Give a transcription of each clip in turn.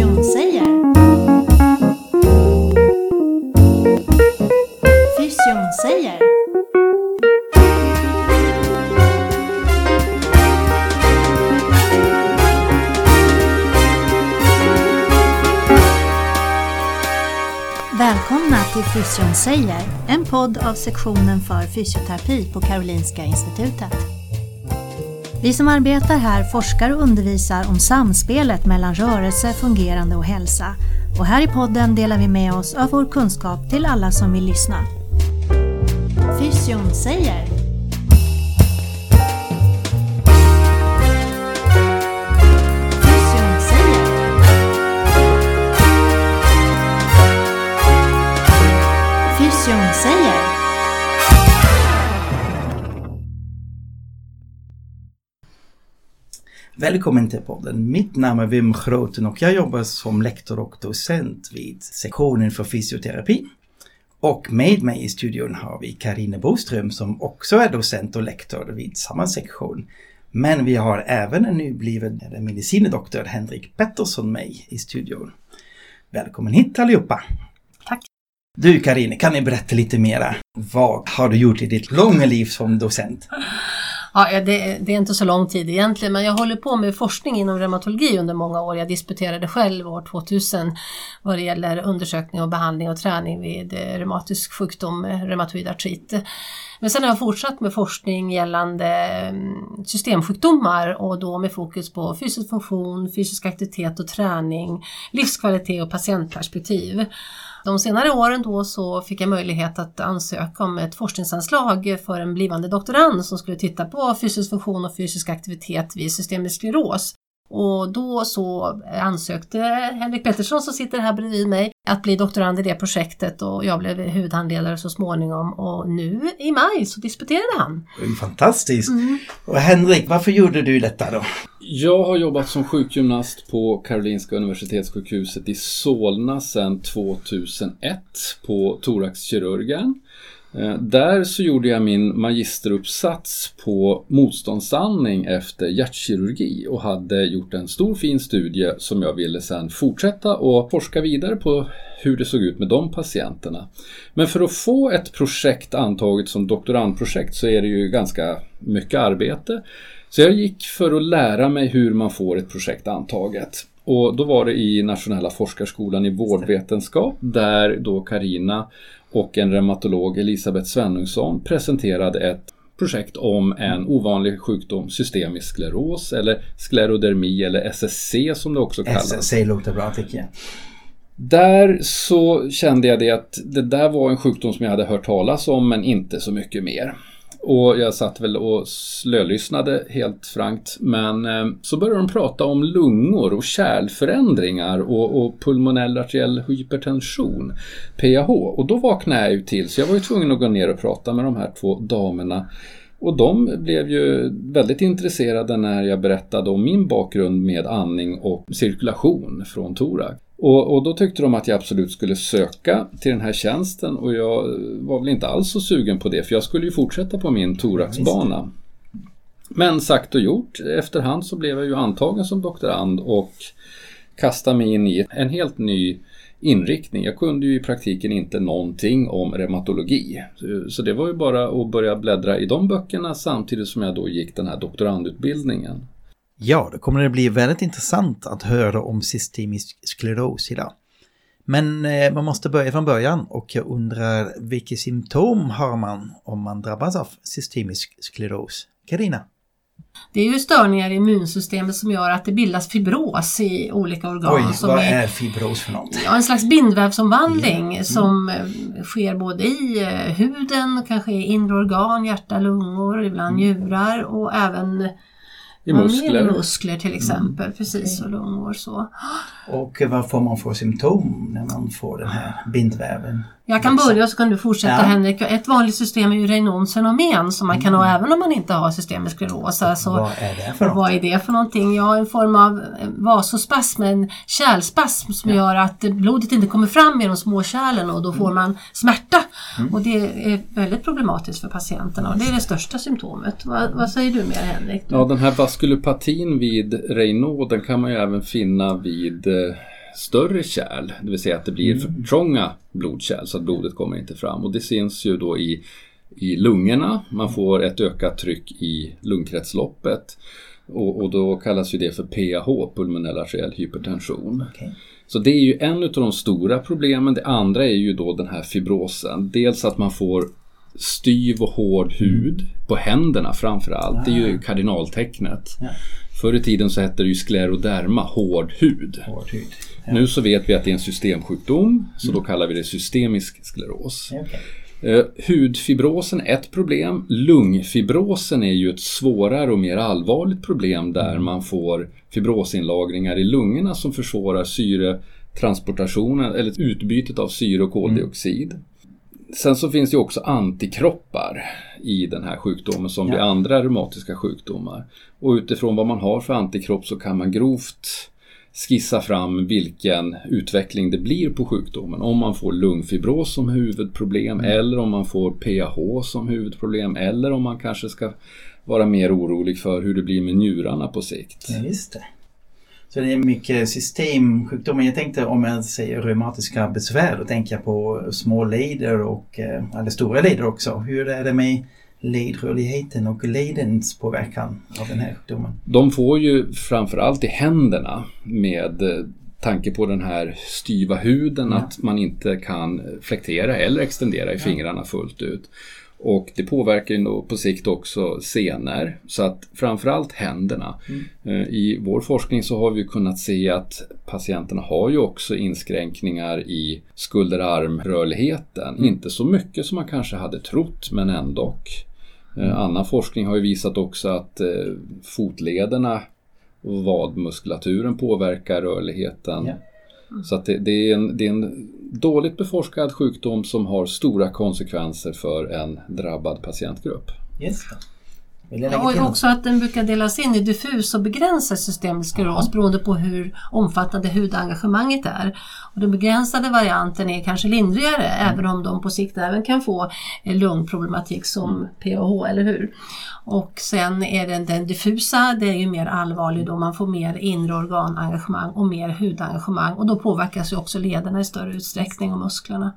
Fysionsäger. säger. Välkomna till Fysion säger, en podd av sektionen för fysioterapi på Karolinska Institutet. Vi som arbetar här forskar och undervisar om samspelet mellan rörelse, fungerande och hälsa. Och här i podden delar vi med oss av vår kunskap till alla som vill lyssna. Fysion säger Välkommen till podden. Mitt namn är Wim Groten och jag jobbar som lektor och docent vid sektionen för fysioterapi. Och med mig i studion har vi Karine Boström som också är docent och lektor vid samma sektion. Men vi har även en nybliven medicinedoktor Henrik Pettersson med i studion. Välkommen hit allihopa! Tack! Du Karine, kan ni berätta lite mera? Vad har du gjort i ditt långa liv som docent? Ja, det, det, är inte så lång tid egentligen, men jag håller på med forskning inom reumatologi under många år. Jag disputerade själv år 2000 vad det gäller undersökning och behandling och träning vid eh, reumatisk sjukdom, eh, reumatoid artrit. Men sen har jag fortsatt med forskning gällande mm, systemsjukdomar och då med fokus på fysisk funktion, fysisk aktivitet och träning, livskvalitet och patientperspektiv. De senare åren då så fick jag möjlighet att ansöka om ett forskningsanslag för en blivande doktorand som skulle titta på fysisk funktion och fysisk aktivitet vid systemisk skleros. Och då så ansökte Henrik Pettersson som sitter här bredvid mig att bli doktorand i det projektet och jag blev huvudhandledare så småningom och nu i maj så disputerade han. Fantastiskt! Mm. Och Henrik, varför gjorde du detta då? Jag har jobbat som sjukgymnast på Karolinska Universitetssjukhuset i Solna sedan 2001 på thoraxkirurgen. Eh, där så gjorde jag min magisteruppsats på motståndsandning efter hjärtkirurgi och hade gjort en stor fin studie som jag ville sedan fortsätta och forska vidare på hur det såg ut med de patienterna. Men för att få ett projekt antaget som doktorandprojekt så är det ju ganska mycket arbete. Så jag gick för att lära mig hur man får ett projekt antaget. Och då var det i Nationella forskarskolan i vårdvetenskap där då Karina och en reumatolog, Elisabeth Svenungsson, presenterade ett projekt om en ovanlig sjukdom, systemisk skleros eller sklerodermi eller SSC som det också kallas. SSC låter bra tycker jag. Där så kände jag det att det där var en sjukdom som jag hade hört talas om men inte så mycket mer. Och jag satt väl och slölyssnade helt frankt. Men eh, så började de prata om lungor och kärlförändringar och, och pulmonell arteriell hypertension, PAH. Och då vaknade jag ju till så jag var ju tvungen att gå ner och prata med de här två damerna. Och de blev ju väldigt intresserade när jag berättade om min bakgrund med andning och cirkulation från thorax. Och, och, då tyckte de att jag absolut skulle söka till den här tjänsten och jag var väl inte alls så sugen på det för jag skulle ju fortsätta på min thoraxbana. Men sagt och gjort, efterhand så blev jag ju antagen som doktorand och kastade mig in i en helt ny inriktning. Jag kunde ju i praktiken inte någonting om reumatologi. Så det var ju bara att börja bläddra i de böckerna samtidigt som jag då gick den här doktorandutbildningen. Ja, då kommer det bli väldigt intressant att höra om systemisk skleros idag. Men eh, man måste börja från början och jag undrar vilka symptom har man om man drabbas av systemisk skleros? Karina? Det är ju störningar i immunsystemet som gör att det bildas fibros i olika organ. Oj, vad är, är fibros för något? Ja, en slags bindvävsomvandling yeah. som mm. sker både i eh, huden, kanske i inre organ, hjärta, lungor, ibland mm. njurar och även i muskler. Ja, muskler till exempel, mm. precis, och lungor så. Och vad får man för symptom när man får den här bindväven? Jag kan börja så kan du fortsätta ja. Henrik. Ett vanligt system är ju Raynaud's fenomen som man kan mm. ha även om man inte har systemisk skleros. Alltså, vad är det för något? Vad är det för någonting? Ja, en form av eh, vasospasm, en kärlspasm som ja. gör att blodet inte kommer fram i de små kärlen och då får mm. man smärta. Mm. Och det är väldigt problematiskt för patienterna och det är det största symptomet. Vad, vad säger du mer Henrik? Ja, den här vaskulopatin vid Raynaud den kan man ju även finna vid eh, större kärl, det vill säga att det blir för trånga blodkärl så att blodet kommer inte fram. Och det syns ju då i, i lungorna, man får ett ökat tryck i lungkretsloppet. Och, och då kallas ju det för PAH, pulmonell arteriell hypertension. Okay. Så det är ju en av de stora problemen. Det andra är ju då den här fibrosen. Dels att man får styv och hård hud på händerna framförallt. Det är ju kardinaltecknet. Ja. Förr i tiden så hette det ju skleroderma, hård hud. Hård hud. Ja. Nu så vet vi att det är en systemsjukdom, så då kallar vi det systemisk skleros. Okej. Eh, hudfibrosen är ett problem. Lungfibrosen är ju ett svårare och mer allvarligt problem där man får fibrosinlagringar i lungorna som försvårar syretransportationen eller utbytet av syre och koldioxid. Sen så finns det också antikroppar i den här sjukdomen som Ja. vid andra reumatiska sjukdomar. Och utifrån vad man har för antikropp så kan man grovt skissa fram vilken utveckling det blir på sjukdomen. Om man får lungfibros som huvudproblem eller om man får PAH som huvudproblem eller om man kanske ska vara mer orolig för hur det blir med njurarna på sikt. Ja, just det. Så det är mycket systemsjukdomar. Jag tänkte om jag säger reumatiska besvär, då tänker jag på små leder och eh, eller stora leder också. Hur är det med ledrörligheten och ledens påverkan av den här sjukdomen? De får ju framförallt i händerna med eh, tanke på den här styva huden Ja. att man inte kan flektera eller extendera i fingrarna fullt ut. Och det påverkar ju på sikt också senor. Så att framförallt händerna. Eh, I vår forskning så har vi kunnat se att patienterna har ju också inskränkningar i skulder-arm-rörligheten. Inte så mycket som man kanske hade trott men ändå. Eh, Annan forskning har ju visat också att eh, fotlederna och vadmuskulaturen påverkar rörligheten. Ja. Så att det, det, är en, det är en dåligt beforskad sjukdom som har stora konsekvenser för en drabbad patientgrupp. Just jag Och till också att den brukar delas in i diffus och begränsad systemisk skleros beroende på hur omfattande hudengagemanget är. Och den begränsade varianten är kanske lindrigare även om de på sikt även kan få eh, lungproblematik som PAH, eller hur? Och sen är den, den diffusa, det är ju mer allvarlig då man får mer inre organengagemang och mer hudengagemang och då påverkas ju också lederna i större utsträckning och musklerna.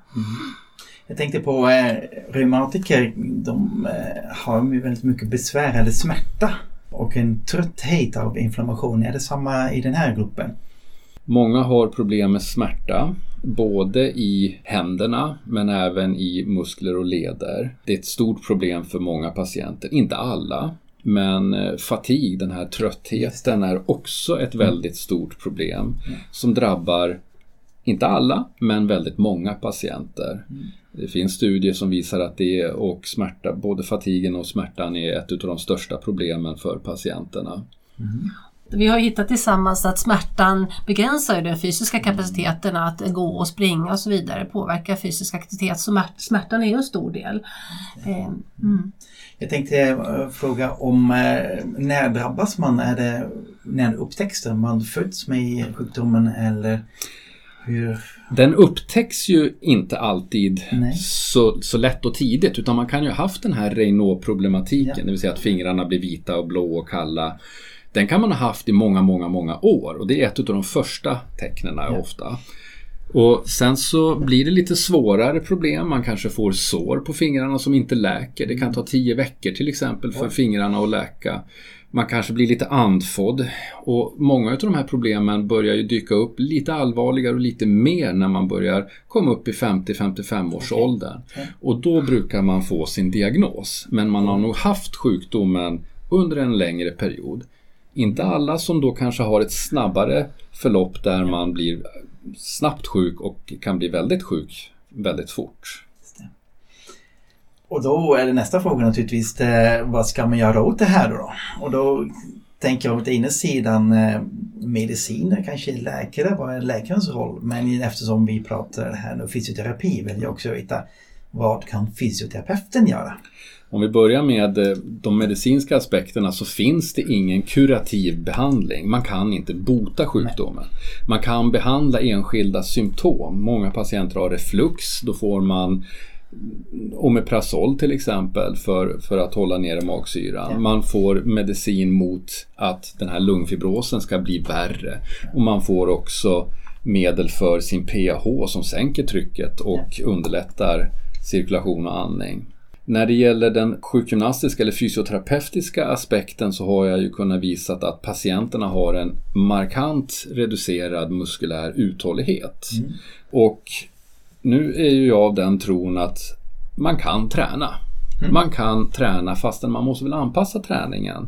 Jag tänkte på eh, reumatiker, de eh, har ju väldigt mycket besvär eller smärta och en trötthet av inflammation. Är det samma i den här gruppen? Många har problem med smärta, både i händerna men även i muskler och leder. Det är ett stort problem för många patienter, inte alla. Men eh, fatig, den här tröttheten, är också ett väldigt stort problem som drabbar, inte alla, men väldigt många patienter. Det finns studier som visar att det och smärta, både fatigen och smärtan är ett av de största problemen för patienterna. Vi har hittat tillsammans att smärtan begränsar den fysiska kapaciteten att gå och springa och så vidare, påverkar fysisk aktivitet. Så smärt- smärtan är ju en stor del. Eh, Mm. Jag tänkte eh, fråga om eh, när drabbas man? Är det när upptäcks? Man föds med sjukdomen eller hur? Den upptäcks ju inte alltid Nej. så, så lätt och tidigt utan man kan ju ha haft den här Raynaud-problematiken, Ja. det vill säga att fingrarna blir vita och blå och kalla. Den kan man ha haft i många, många, många år och det är ett av de första tecknen Ja. ofta. Och sen så blir det lite svårare problem. Man kanske får sår på fingrarna som inte läker. Det kan ta tio veckor till exempel för Oj. fingrarna att läka. Man kanske blir lite andfådd. Och många av de här problemen börjar ju dyka upp lite allvarligare och lite mer när man börjar komma upp i 50-55 års Okej. åldern. Ja. Och då brukar man få sin diagnos. Men man har nog haft sjukdomen under en längre period. Inte alla som då kanske har ett snabbare förlopp där man blir snabbt sjuk och kan bli väldigt sjuk väldigt fort. Och då är det nästa fråga naturligtvis, det, vad ska man göra åt det här då? Och då tänker jag åt ena sidan eh, mediciner, kanske läkare, vad är läkarens roll? Men eftersom vi pratar här nu fysioterapi vill jag också veta vad kan fysioterapeuten göra? Om vi börjar med eh, de medicinska aspekterna så finns det ingen kurativ behandling. Man kan inte bota sjukdomen. Man kan behandla enskilda symptom. Många patienter har reflux. Då får man Omeprazol till exempel för, för att hålla nere magsyran. Ja. Man får medicin mot att den här lungfibrosen ska bli värre. Och man får också medel för sin PAH som sänker trycket och underlättar cirkulation och andning. När det gäller den sjukgymnastiska eller fysioterapeutiska aspekten så har jag ju kunnat visa att patienterna har en markant reducerad muskulär uthållighet. Mm. Och nu är ju jag av den tron att man kan träna. Mm. Man kan träna fastän man måste väl anpassa träningen.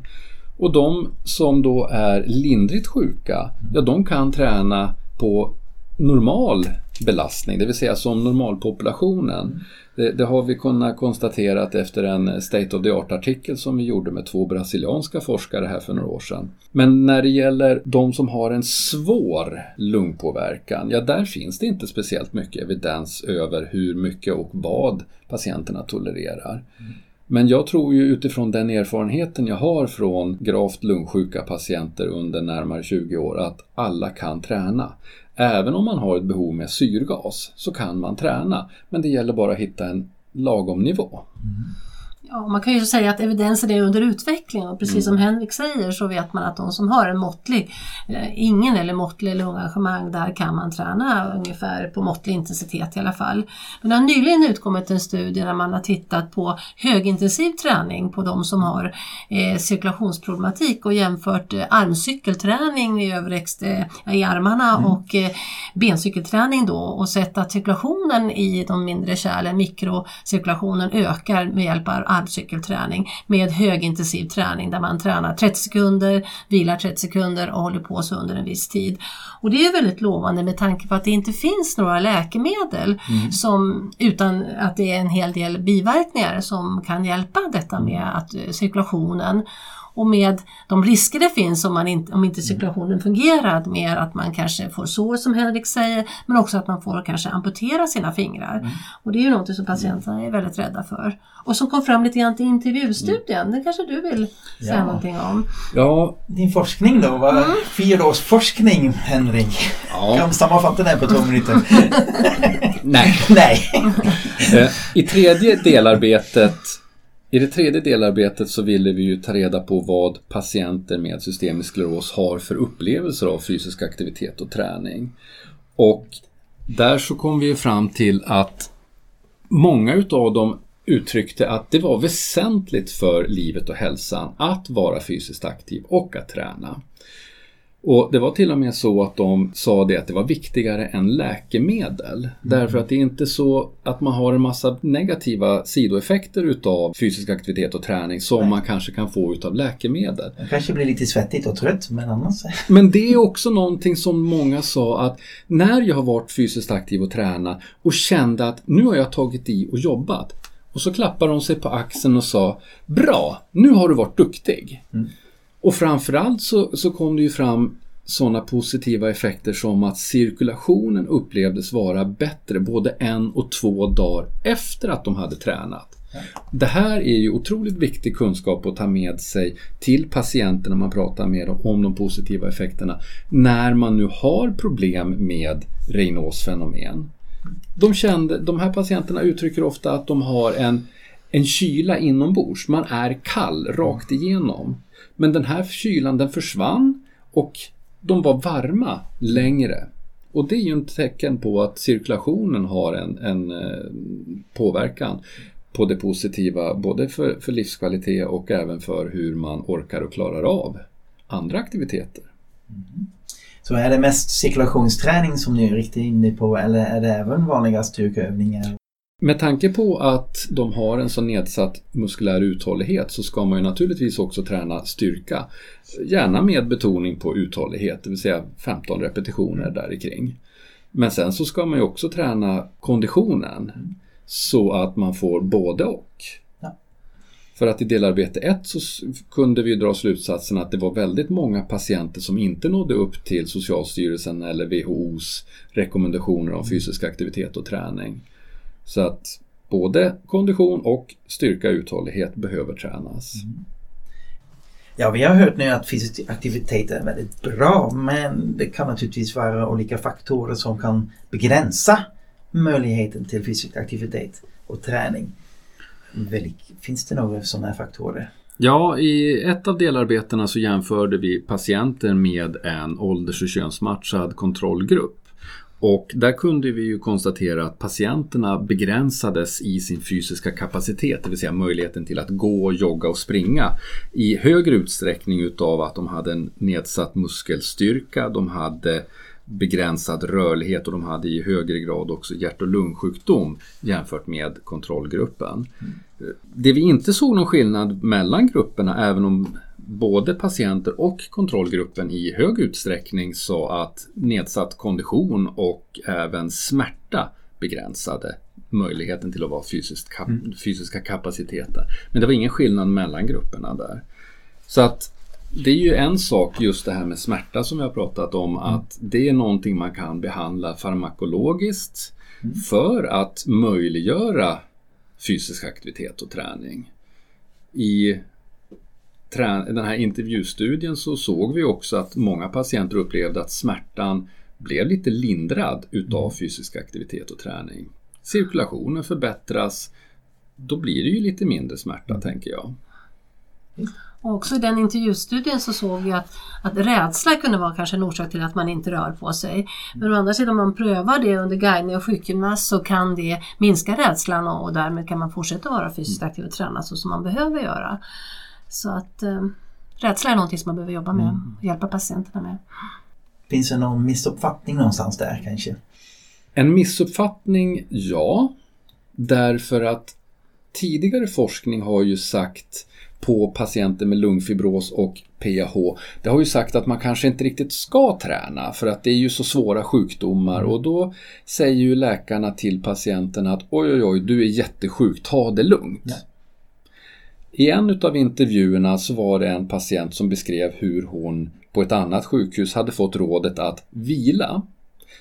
Och de som då är lindrigt sjuka, ja de kan träna på normal belastning, det vill säga som normalpopulationen. Det, det, har vi kunnat konstatera efter en State of the Art-artikel som vi gjorde med två brasilianska forskare här för några år sedan. Men när det gäller de som har en svår lungpåverkan, ja där finns det inte speciellt mycket evidens över hur mycket och vad patienterna tolererar. Men jag tror ju utifrån den erfarenheten jag har från gravt lungsjuka patienter under närmare 20 år att alla kan träna. Även om man har ett behov med syrgas så kan man träna. Men det gäller bara att hitta en lagom nivå. Mm. Ja, man kan ju säga att evidensen är under utveckling och precis mm. som Henrik säger så vet man att de som har en måttlig, eh, ingen eller måttlig lungengagemang, där kan man träna ungefär på måttlig intensitet i alla fall. Men det har nyligen utkommit en studie där man har tittat på högintensiv träning på de som har eh, cirkulationsproblematik och jämfört eh, armcykelträning i överväxt eh, i armarna mm. och eh, bencykelträning då och sett att cirkulationen i de mindre kärlen, mikrocirkulationen, ökar med hjälp av armcykelträning med högintensiv träning där man tränar 30 sekunder, vilar 30 sekunder och håller på så under en viss tid. Och det är väldigt lovande med tanke på att det inte finns några läkemedel mm. som, utan att det är en hel del biverkningar som kan hjälpa detta med att eh, cirkulationen och med de risker det finns om, man inte, om inte cirkulationen fungerar med att man kanske får sår som Henrik säger men också att man får kanske amputera sina fingrar. Mm. Och det är ju något som patienterna är väldigt rädda för. Och som kom fram lite grann till intervjustudien, mm. det kanske du vill säga ja. någonting om? Ja, din forskning då, var mm. fyra års forskning Henrik. Ja. Kan du sammanfatta det på två minuter? Nej. Nej. Eh, I tredje delarbetet i det tredje delarbetet så ville vi ju ta reda på vad patienter med systemisk skleros har för upplevelser av fysisk aktivitet och träning. Och där så kom vi fram till att många utav dem uttryckte att det var väsentligt för livet och hälsan att vara fysiskt aktiv och att träna. Och det var till och med så att de sa det att det var viktigare än läkemedel. Mm. Därför att det är inte så att man har en massa negativa sidoeffekter utav fysisk aktivitet och träning som Nej. man kanske kan få utav läkemedel. Det kanske blir lite svettigt och trött men annars... Men det är också någonting som många sa att när jag har varit fysiskt aktiv och tränat och kände att nu har jag tagit i och jobbat. Och så klappade de sig på axeln och sa Bra, nu har du varit duktig. Mm. Och framförallt så, så kom det ju fram sådana positiva effekter som att cirkulationen upplevdes vara bättre både en och två dagar efter att de hade tränat. Det här är ju otroligt viktig kunskap att ta med sig till patienten när man pratar med dem om de positiva effekterna när man nu har problem med Raynaud's fenomen. De, kände, de här patienterna uttrycker ofta att de har en, en kyla inombords. Man är kall rakt igenom. Men den här kylan den försvann och de var varma längre. Och det är ju ett tecken på att cirkulationen har en, en eh, påverkan på det positiva både för, för livskvalitet och även för hur man orkar och klarar av andra aktiviteter. Mm. Så är det mest cirkulationsträning som ni är riktigt inne på eller är det även vanliga styrkeövningar? Med tanke på att de har en så nedsatt muskulär uthållighet så ska man ju naturligtvis också träna styrka. Gärna med betoning på uthållighet, det vill säga 15 repetitioner där kring. Men sen så ska man ju också träna konditionen så att man får både och. För att i delarbete 1 så kunde vi dra slutsatsen att det var väldigt många patienter som inte nådde upp till Socialstyrelsen eller WHOs rekommendationer om fysisk aktivitet och träning. Så att både kondition och styrka och uthållighet behöver tränas. Mm. Ja, vi har hört nu att fysisk aktivitet är väldigt bra men det kan naturligtvis vara olika faktorer som kan begränsa möjligheten till fysisk aktivitet och träning. Finns det några sådana faktorer? Ja, i ett av delarbetena så jämförde vi patienter med en ålders och könsmatchad kontrollgrupp. Och där kunde vi ju konstatera att patienterna begränsades i sin fysiska kapacitet, det vill säga möjligheten till att gå, jogga och springa i högre utsträckning utav att de hade en nedsatt muskelstyrka, de hade begränsad rörlighet och de hade i högre grad också hjärt och lungsjukdom jämfört med kontrollgruppen. Mm. Det vi inte såg någon skillnad mellan grupperna även om både patienter och kontrollgruppen i hög utsträckning sa att nedsatt kondition och även smärta begränsade möjligheten till att vara fysiskt kap mm. fysiska kapaciteter. Men det var ingen skillnad mellan grupperna där. Så att det är ju en sak just det här med smärta som vi har pratat om mm. att det är någonting man kan behandla farmakologiskt mm. för att möjliggöra fysisk aktivitet och träning. I den här intervjustudien så såg vi också att många patienter upplevde att smärtan blev lite lindrad utav mm. fysisk aktivitet och träning. Cirkulationen förbättras, då blir det ju lite mindre smärta mm. tänker jag. Och också i den intervjustudien så såg vi att, att rädsla kunde vara kanske en orsak till att man inte rör på sig. Men å andra sidan om man prövar det under guidning och sjukgymnast så kan det minska rädslan och, och därmed kan man fortsätta vara fysiskt aktiv och träna så som man behöver göra. Så att eh, rädsla är någonting som man behöver jobba med mm. och hjälpa patienterna med. Finns det någon missuppfattning någonstans där kanske? En missuppfattning, ja. Därför att tidigare forskning har ju sagt på patienter med lungfibros och PAH. Det har ju sagt att man kanske inte riktigt ska träna för att det är ju så svåra sjukdomar och då säger ju läkarna till patienterna att oj oj oj, du är jättesjuk, ta det lugnt. Ja. I en av intervjuerna så var det en patient som beskrev hur hon på ett annat sjukhus hade fått rådet att vila.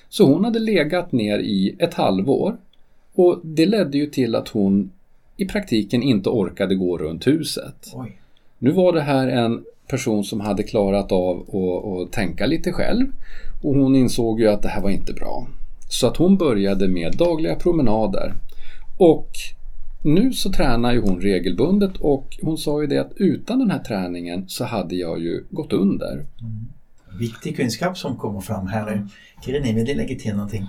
Så hon hade legat ner i ett halvår och det ledde ju till att hon i praktiken inte orkade gå runt huset. Oj. Nu var det här en person som hade klarat av att, tänka lite själv och hon insåg ju att det här var inte bra. Så att hon började med dagliga promenader och nu så tränar ju hon regelbundet och hon sa ju det att utan den här träningen så hade jag ju gått under. Mm. Viktig kunskap som kommer fram här. Kirini, vill du lägga till någonting?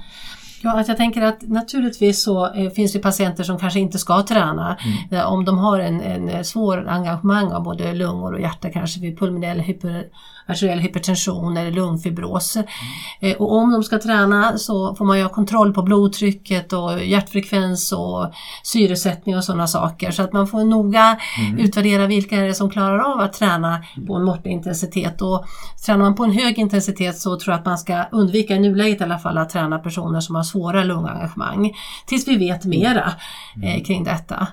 Ja, att jag tänker att naturligtvis så eh, finns det patienter som kanske inte ska träna. Mm. Eh, om de har en, en svår engagemang av både lungor och hjärta kanske vid pulmonell hyper, arteriell hypertension eller lungfibros. Mm. Och om de ska träna så får man ju ha kontroll på blodtrycket och hjärtfrekvens och syresättning och sådana saker. Så att man får noga mm. utvärdera vilka är det som klarar av att träna på en måttlig intensitet. Och tränar man på en hög intensitet så tror jag att man ska undvika i nuläget i alla fall att träna personer som har svåra lungengagemang. Tills vi vet mera mm. kring detta.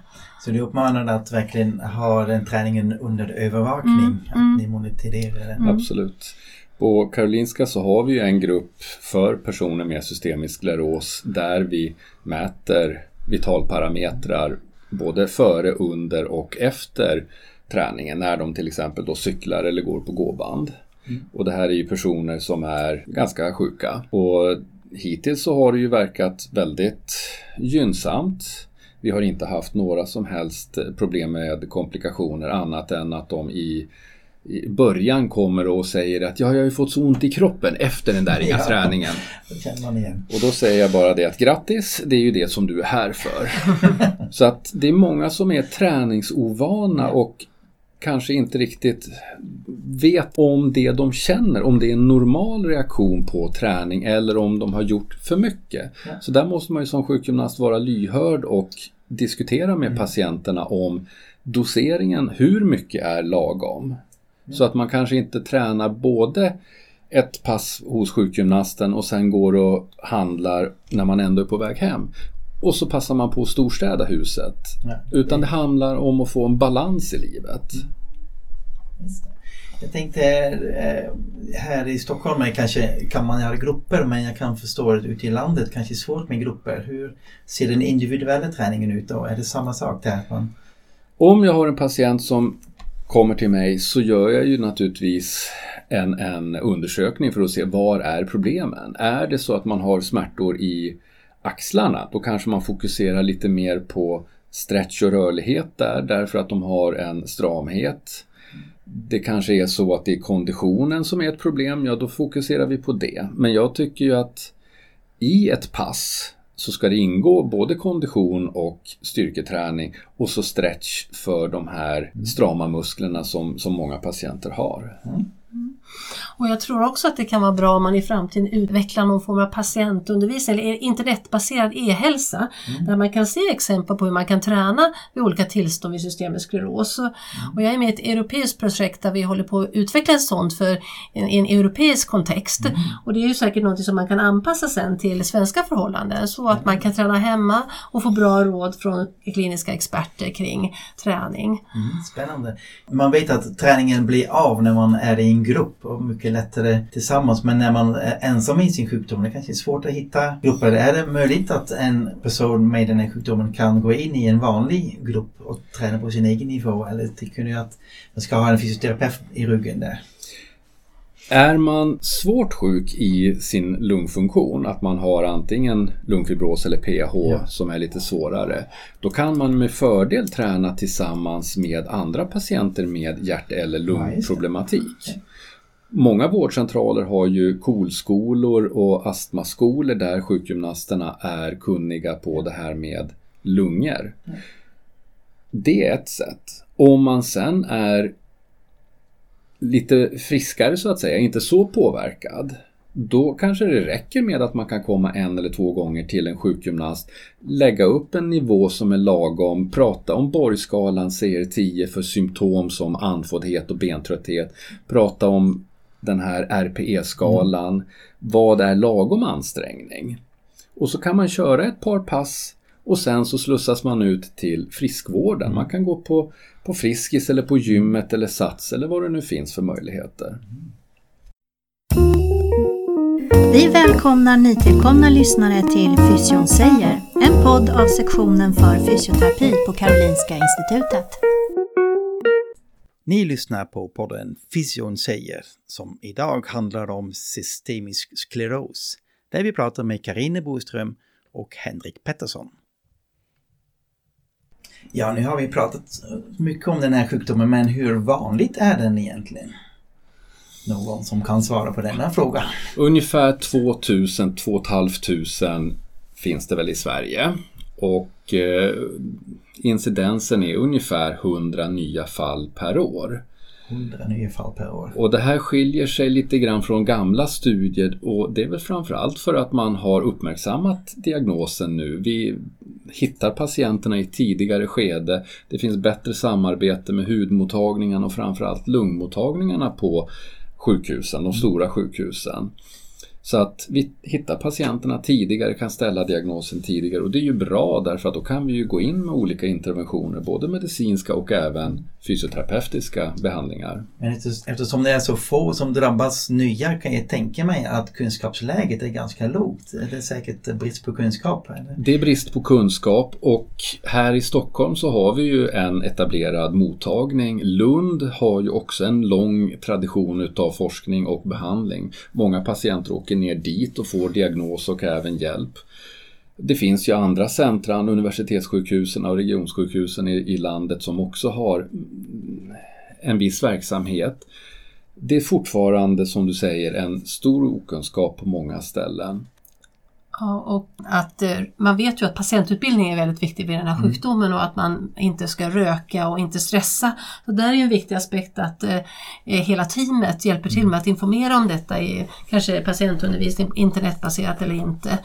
Så du uppmanar att verkligen ha den träningen under övervakning, mm, att mm. ni monitorerar den? Mm. Absolut. På Karolinska så har vi en grupp för personer med systemisk skleros där vi mäter vitalparametrar både före, under och efter träningen när de till exempel då cyklar eller går på gåband. Mm. Och det här är ju personer som är ganska sjuka. Och hittills så har det ju verkat väldigt gynnsamt. Vi har inte haft några som helst problem med komplikationer annat än att de i i början kommer och säger att ja, jag har ju fått så ont i kroppen efter den där inga ja, träningen. Och då säger jag bara det att grattis, det är ju det som du är här för. så att det är många som är träningsovana och kanske inte riktigt vet om det de känner, om det är en normal reaktion på träning eller om de har gjort för mycket. Ja. Så där måste man ju som sjukgymnast vara lyhörd och diskutera med mm. patienterna om doseringen, hur mycket är lagom? Mm. Så att man kanske inte tränar både ett pass hos sjukgymnasten och sen går och handlar när man ändå är på väg hem. Och så passar man på att storstäda huset. Ja. Utan det handlar om att få en balans i livet. Mm. Jag tänkte eh, här i Stockholm kanske, kan man göra grupper men jag kan förstå att ute i landet kanske är svårt med grupper. Hur ser den individuella träningen ut då? Är det samma sak där? Man... Om jag har en patient som kommer till mig så gör jag ju naturligtvis en, en undersökning för att se var är problemen. Är det så att man har smärtor i axlarna då kanske man fokuserar lite mer på stretch och rörlighet där därför att de har en stramhet det kanske är så att det är konditionen som är ett problem, ja då fokuserar vi på det. Men jag tycker ju att i ett pass så ska det ingå både kondition och styrketräning och så stretch för de här strama musklerna som, som många patienter har. Mm. Och jag tror också att det kan vara bra om man i framtiden utvecklar någon form av patientundervisning eller internetbaserad e-hälsa mm. där man kan se exempel på hur man kan träna vid olika tillstånd vid systemisk skleros. Mm. Och jag är med i ett europeiskt projekt där vi håller på att utveckla ett sånt för en, en europeisk kontext. Mm. Och det är ju säkert något som man kan anpassa sen till svenska förhållanden så att man kan träna hemma och få bra råd från kliniska experter kring träning. Mm, spännande. Man vet att träningen blir av när man är i en grupp och mycket lättare tillsammans. Men när man är ensam i sin sjukdom, det kanske är svårt att hitta grupper. Är det möjligt att en person med den här sjukdomen kan gå in i en vanlig grupp och träna på sin egen nivå? Eller tycker ni att man ska ha en fysioterapeut i ryggen där? Är man svårt sjuk i sin lungfunktion, att man har antingen lungfibros eller PH ja. som är lite svårare, då kan man med fördel träna tillsammans med andra patienter med hjärt eller lungproblematik. Ja, Många vårdcentraler har ju KOL-skolor och astmaskolor där sjukgymnasterna är kunniga på det här med lungor. Det är ett sätt. Om man sen är lite friskare så att säga, inte så påverkad, då kanske det räcker med att man kan komma en eller två gånger till en sjukgymnast, lägga upp en nivå som är lagom, prata om Borgskalan CR10 för symptom som andfåddhet och bentrötthet, prata om den här RPE-skalan. Mm. Vad är lagom ansträngning? Och så kan man köra ett par pass och sen så slussas man ut till friskvården. Mm. Man kan gå på, på Friskis eller på gymmet eller Sats eller vad det nu finns för möjligheter. Vi välkomnar nytillkomna lyssnare till Fysion säger, en podd av sektionen för fysioterapi på Karolinska Institutet. Ni lyssnar på podden Fysion säger som idag handlar om systemisk skleros där vi pratar med Karine Boström och Henrik Pettersson. Ja, nu har vi pratat mycket om den här sjukdomen, men hur vanligt är den egentligen? Någon som kan svara på denna fråga? Ungefär 2000 2500 finns det väl i Sverige. Och eh, incidensen är ungefär 100 nya fall per år. 100 nya fall per år. Och det här skiljer sig lite grann från gamla studier och det är väl framförallt för att man har uppmärksammat diagnosen nu. Vi hittar patienterna i tidigare skede. Det finns bättre samarbete med hudmottagningarna och framförallt lungmottagningarna på sjukhusen, de stora sjukhusen. Så att vi hittar patienterna tidigare, kan ställa diagnosen tidigare och det är ju bra därför att då kan vi ju gå in med olika interventioner, både medicinska och även fysioterapeutiska behandlingar. Men eftersom det är så få som drabbas nya kan jag tänka mig att kunskapsläget är ganska lågt. Det är säkert brist på kunskap? Eller? Det är brist på kunskap och här i Stockholm så har vi ju en etablerad mottagning. Lund har ju också en lång tradition utav forskning och behandling. Många patienter åker ner dit och får diagnos och även hjälp. Det finns ju andra centra, universitetssjukhusen och regionsjukhusen i, i landet som också har mm, en viss verksamhet. Det är fortfarande, som du säger, en stor okunskap på många ställen. Ja, och att eh, man vet ju att patientutbildning är väldigt viktig vid den här mm. sjukdomen och att man inte ska röka och inte stressa. Så där är en viktig aspekt att eh, eh, hela teamet hjälper till med att informera om detta i kanske patientundervisning, internetbaserat eller inte.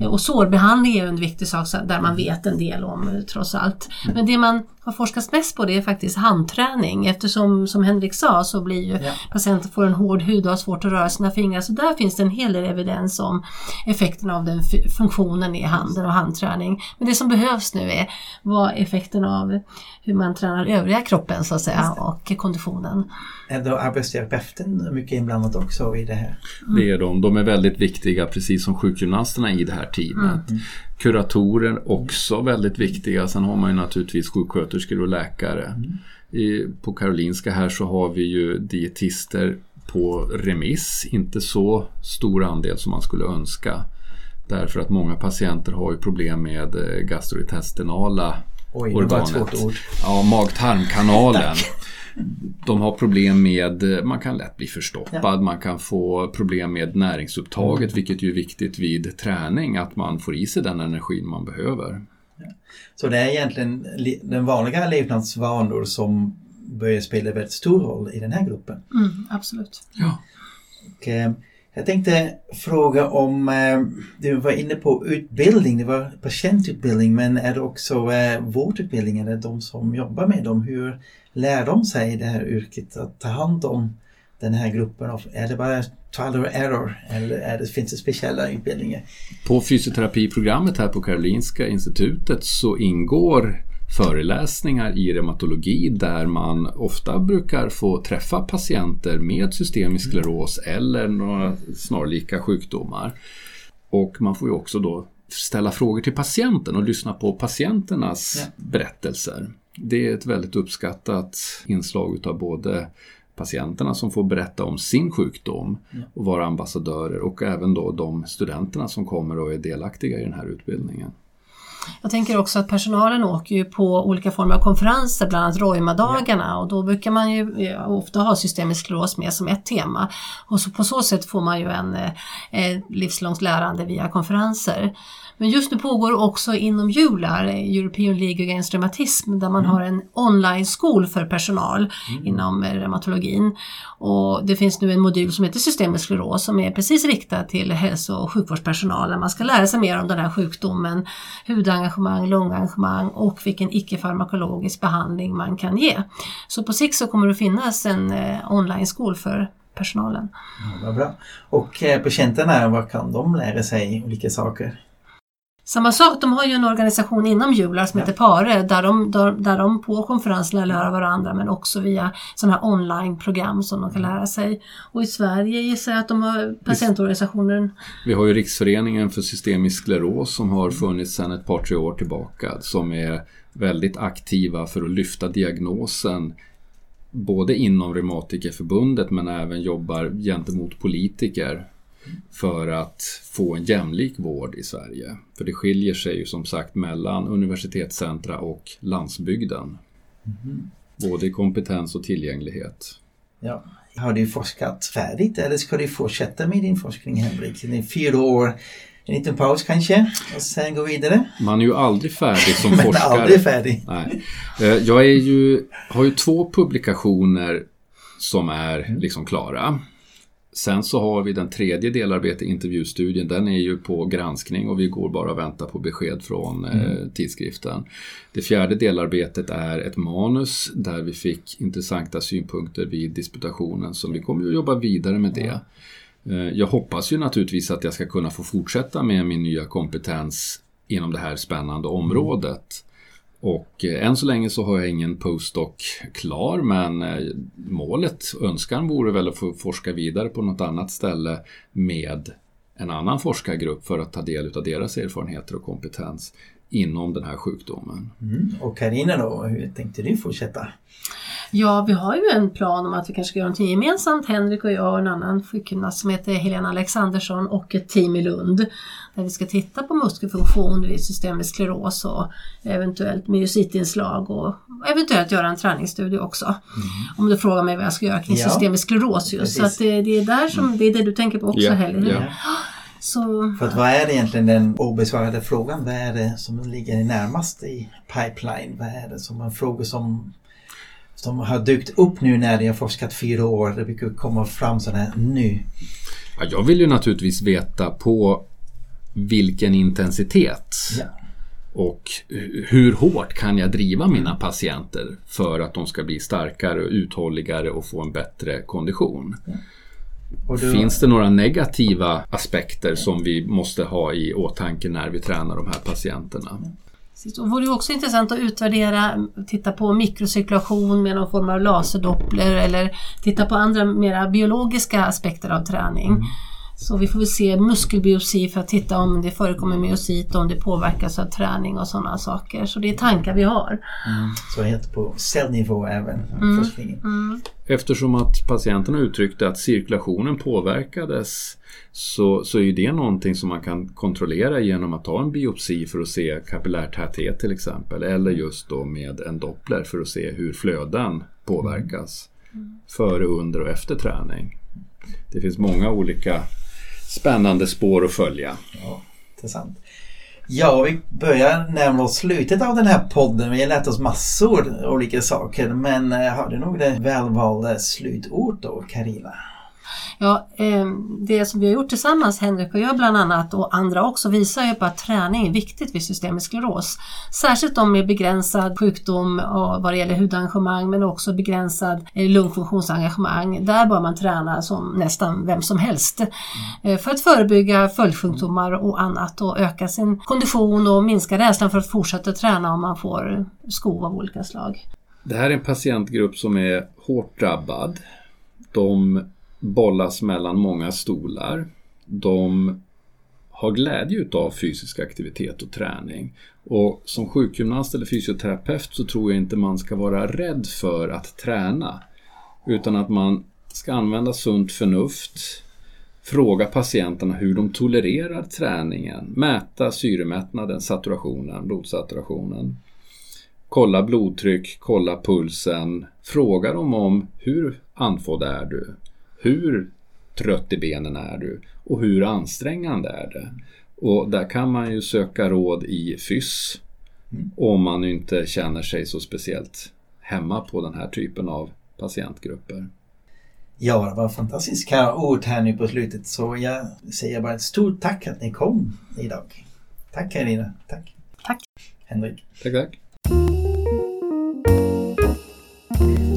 Mm. Och sårbehandling är en viktig sak där man vet en del om trots allt. Mm. Men det man har forskats mest på det är faktiskt handträning eftersom som Henrik sa så blir ju ja. patienten får en hård hud och har svårt att röra sina fingrar så där finns det en hel del evidens om effekterna av den funktionen i handen och handträning. Men det som behövs nu är vad effekten av hur man tränar övriga kroppen så att säga och konditionen. Är då arbetsterapeuten mycket inblandad också i det här? Mm. Det är de. De är väldigt viktiga precis som sjukgymnasterna i det här teamet. Mm. Kuratorer också väldigt viktiga. Sen har man ju naturligtvis sjuksköterskor och läkare. Mm. I, på Karolinska här så har vi ju dietister på remiss, inte så stor andel som man skulle önska. Därför att många patienter har ju problem med eh, gastrointestinala Oj, organet. Ja, mag-tarmkanalen. De har problem med, man kan lätt bli förstoppad, ja. man kan få problem med näringsupptaget mm. vilket ju är viktigt vid träning, att man får i sig den energin man behöver. Ja. Så det är egentligen den vanliga levnadsvanor som börjar spela väldigt stor roll i den här gruppen? Mm, absolut. Ja. Och, eh, jag tänkte fråga om, eh, du var inne på utbildning, det var patientutbildning men är det också eh, vårdutbildning, eller de som jobbar med dem? Hur lär de sig det här yrket att ta hand om den här gruppen? Av, är det bara trial and error eller är det, finns det speciella utbildningar? På fysioterapiprogrammet här på Karolinska institutet så ingår föreläsningar i reumatologi där man ofta brukar få träffa patienter med systemisk skleros eller några snarlika sjukdomar. Och man får ju också då ställa frågor till patienten och lyssna på patienternas ja. berättelser. Det är ett väldigt uppskattat inslag av både patienterna som får berätta om sin sjukdom och vara ambassadörer och även då de studenterna som kommer och är delaktiga i den här utbildningen. Jag tänker också att personalen åker ju på olika former av konferenser, bland annat Roima-dagarna ja. och då brukar man ju ofta ha systemisk skleros med som ett tema. Och så på så sätt får man ju en eh, livslångt lärande via konferenser. Men just nu pågår också inom JULAR, European League Against Reumatism, där man mm. har en online-skol för personal mm. inom reumatologin. Och det finns nu en modul som heter systemisk skleros som är precis riktad till hälso och sjukvårdspersonal. Där man ska lära sig mer om den här sjukdomen, hudengagemang, lungengagemang och vilken icke-farmakologisk behandling man kan ge. Så på sikt så kommer det finnas en eh, online-skol för personalen. Ja, vad bra. Och eh, patienterna, vad kan de lära sig olika saker? Samma sak, de har ju en organisation inom Jular som ja. heter Pare där de, där, där de på konferenserna lär av varandra men också via sådana här online-program som de kan mm. lära sig. Och i Sverige gissar jag att de har patientorganisationen. Vi har ju Riksföreningen för systemisk skleros som har funnits sedan ett par tre år tillbaka som är väldigt aktiva för att lyfta diagnosen både inom Reumatikerförbundet men även jobbar gentemot politiker för att få en jämlik vård i Sverige. För det skiljer sig ju som sagt mellan universitetscentra och landsbygden. Mm. Både i kompetens och tillgänglighet. Ja. Har du forskat färdigt eller ska du fortsätta med din forskning Henrik? Det är fyra år, en liten paus kanske och sen gå vidare? Man är ju aldrig färdig som forskare. Men aldrig färdig. Nej. Eh, jag är ju, har ju två publikationer som är mm. liksom klara. Sen så har vi den tredje delarbetet, intervjustudien, den är ju på granskning och vi går bara och väntar på besked från eh, mm. tidskriften. Det fjärde delarbetet är ett manus där vi fick intressanta synpunkter vid disputationen så vi kommer att jobba vidare med det. Eh, jag hoppas ju naturligtvis att jag ska kunna få fortsätta med min nya kompetens inom det här spännande området. Och eh, än så länge så har jag ingen postdoc klar men eh, målet, önskan vore väl att få forska vidare på något annat ställe med en annan forskargrupp för att ta del av deras erfarenheter och kompetens inom den här sjukdomen. Mm. Och Karina då, hur tänkte du fortsätta? Ja, vi har ju en plan om att vi kanske ska göra någonting gemensamt, Henrik och jag och en annan sjukgymnast som heter Helena Alexandersson och ett team i Lund. Där vi ska titta på muskelfunktion vid systemisk skleros och eventuellt myositinslag och eventuellt göra en träningsstudie också. Mm. Om du frågar mig vad jag ska göra kring ja. systemisk skleros just. Precis. Så att det, det, är där som, det är det du tänker på också yeah. Helena. Yeah. Så... För att vad är det egentligen den obesvarade frågan? Vad är det som ligger närmast i pipeline? Vad är det som är frågor som som har dykt upp nu när har forskat fyra år? Det brukar komma fram sådana nu. Ja, jag vill ju naturligtvis veta på vilken intensitet ja. och hur hårt kan jag driva mina patienter för att de ska bli starkare och uthålligare och få en bättre kondition. Ja. Då... Finns det några negativa aspekter som vi måste ha i åtanke när vi tränar de här patienterna? Det vore också intressant att utvärdera, titta på mikrocirkulation med någon form av laserdoppler eller titta på andra mera biologiska aspekter av träning. Mm. Så vi får väl se muskelbiopsi för att titta om det förekommer myosit och om det påverkas av träning och sådana saker. Så det är tankar vi har. Mm. Så helt på cellnivå även, mm. forskningen. Mm. Eftersom att patienterna uttryckte att cirkulationen påverkades så, så är det någonting som man kan kontrollera genom att ta en biopsi för att se kapillärtäthet till exempel. Eller just då med en doppler för att se hur flöden påverkas. Före, under och efter träning. Det finns många olika spännande spår att följa. Ja, intressant. Ja, vi börjar närma oss slutet av den här podden. Vi har lärt oss massor av olika saker. Men har du några välvalda slutord då, Karina? Ja, ehm, det som vi har gjort tillsammans, Henrik och jag bland annat och andra också, visar ju på att träning är viktigt vid systemisk skleros. Särskilt om med begränsad sjukdom vad det gäller hudengagemang men också begränsad eh, lungfunktionsengagemang. Där bör man träna som nästan vem som helst eh, för att förebygga följdsjukdomar och annat och öka sin kondition och minska rädslan för att fortsätta träna om man får skov av olika slag. Det här är en patientgrupp som är hårt drabbad. De bollas mellan många stolar. De har glädje utav fysisk aktivitet och träning. Och som sjukgymnast eller fysioterapeut så tror jag inte man ska vara rädd för att träna. Utan att man ska använda sunt förnuft, fråga patienterna hur de tolererar träningen, mäta syremättnaden, saturationen, blodsaturationen. Kolla blodtryck, kolla pulsen, fråga dem om hur andfådd är du? Hur trött i benen är du och hur ansträngande är det? Och där kan man ju söka råd i FYSS mm. om man inte känner sig så speciellt hemma på den här typen av patientgrupper. Ja, det var fantastiska ord här nu på slutet så jag säger bara ett stort tack att ni kom idag. Tack Carina. Tack. Tack. Henrik. Tack, tack.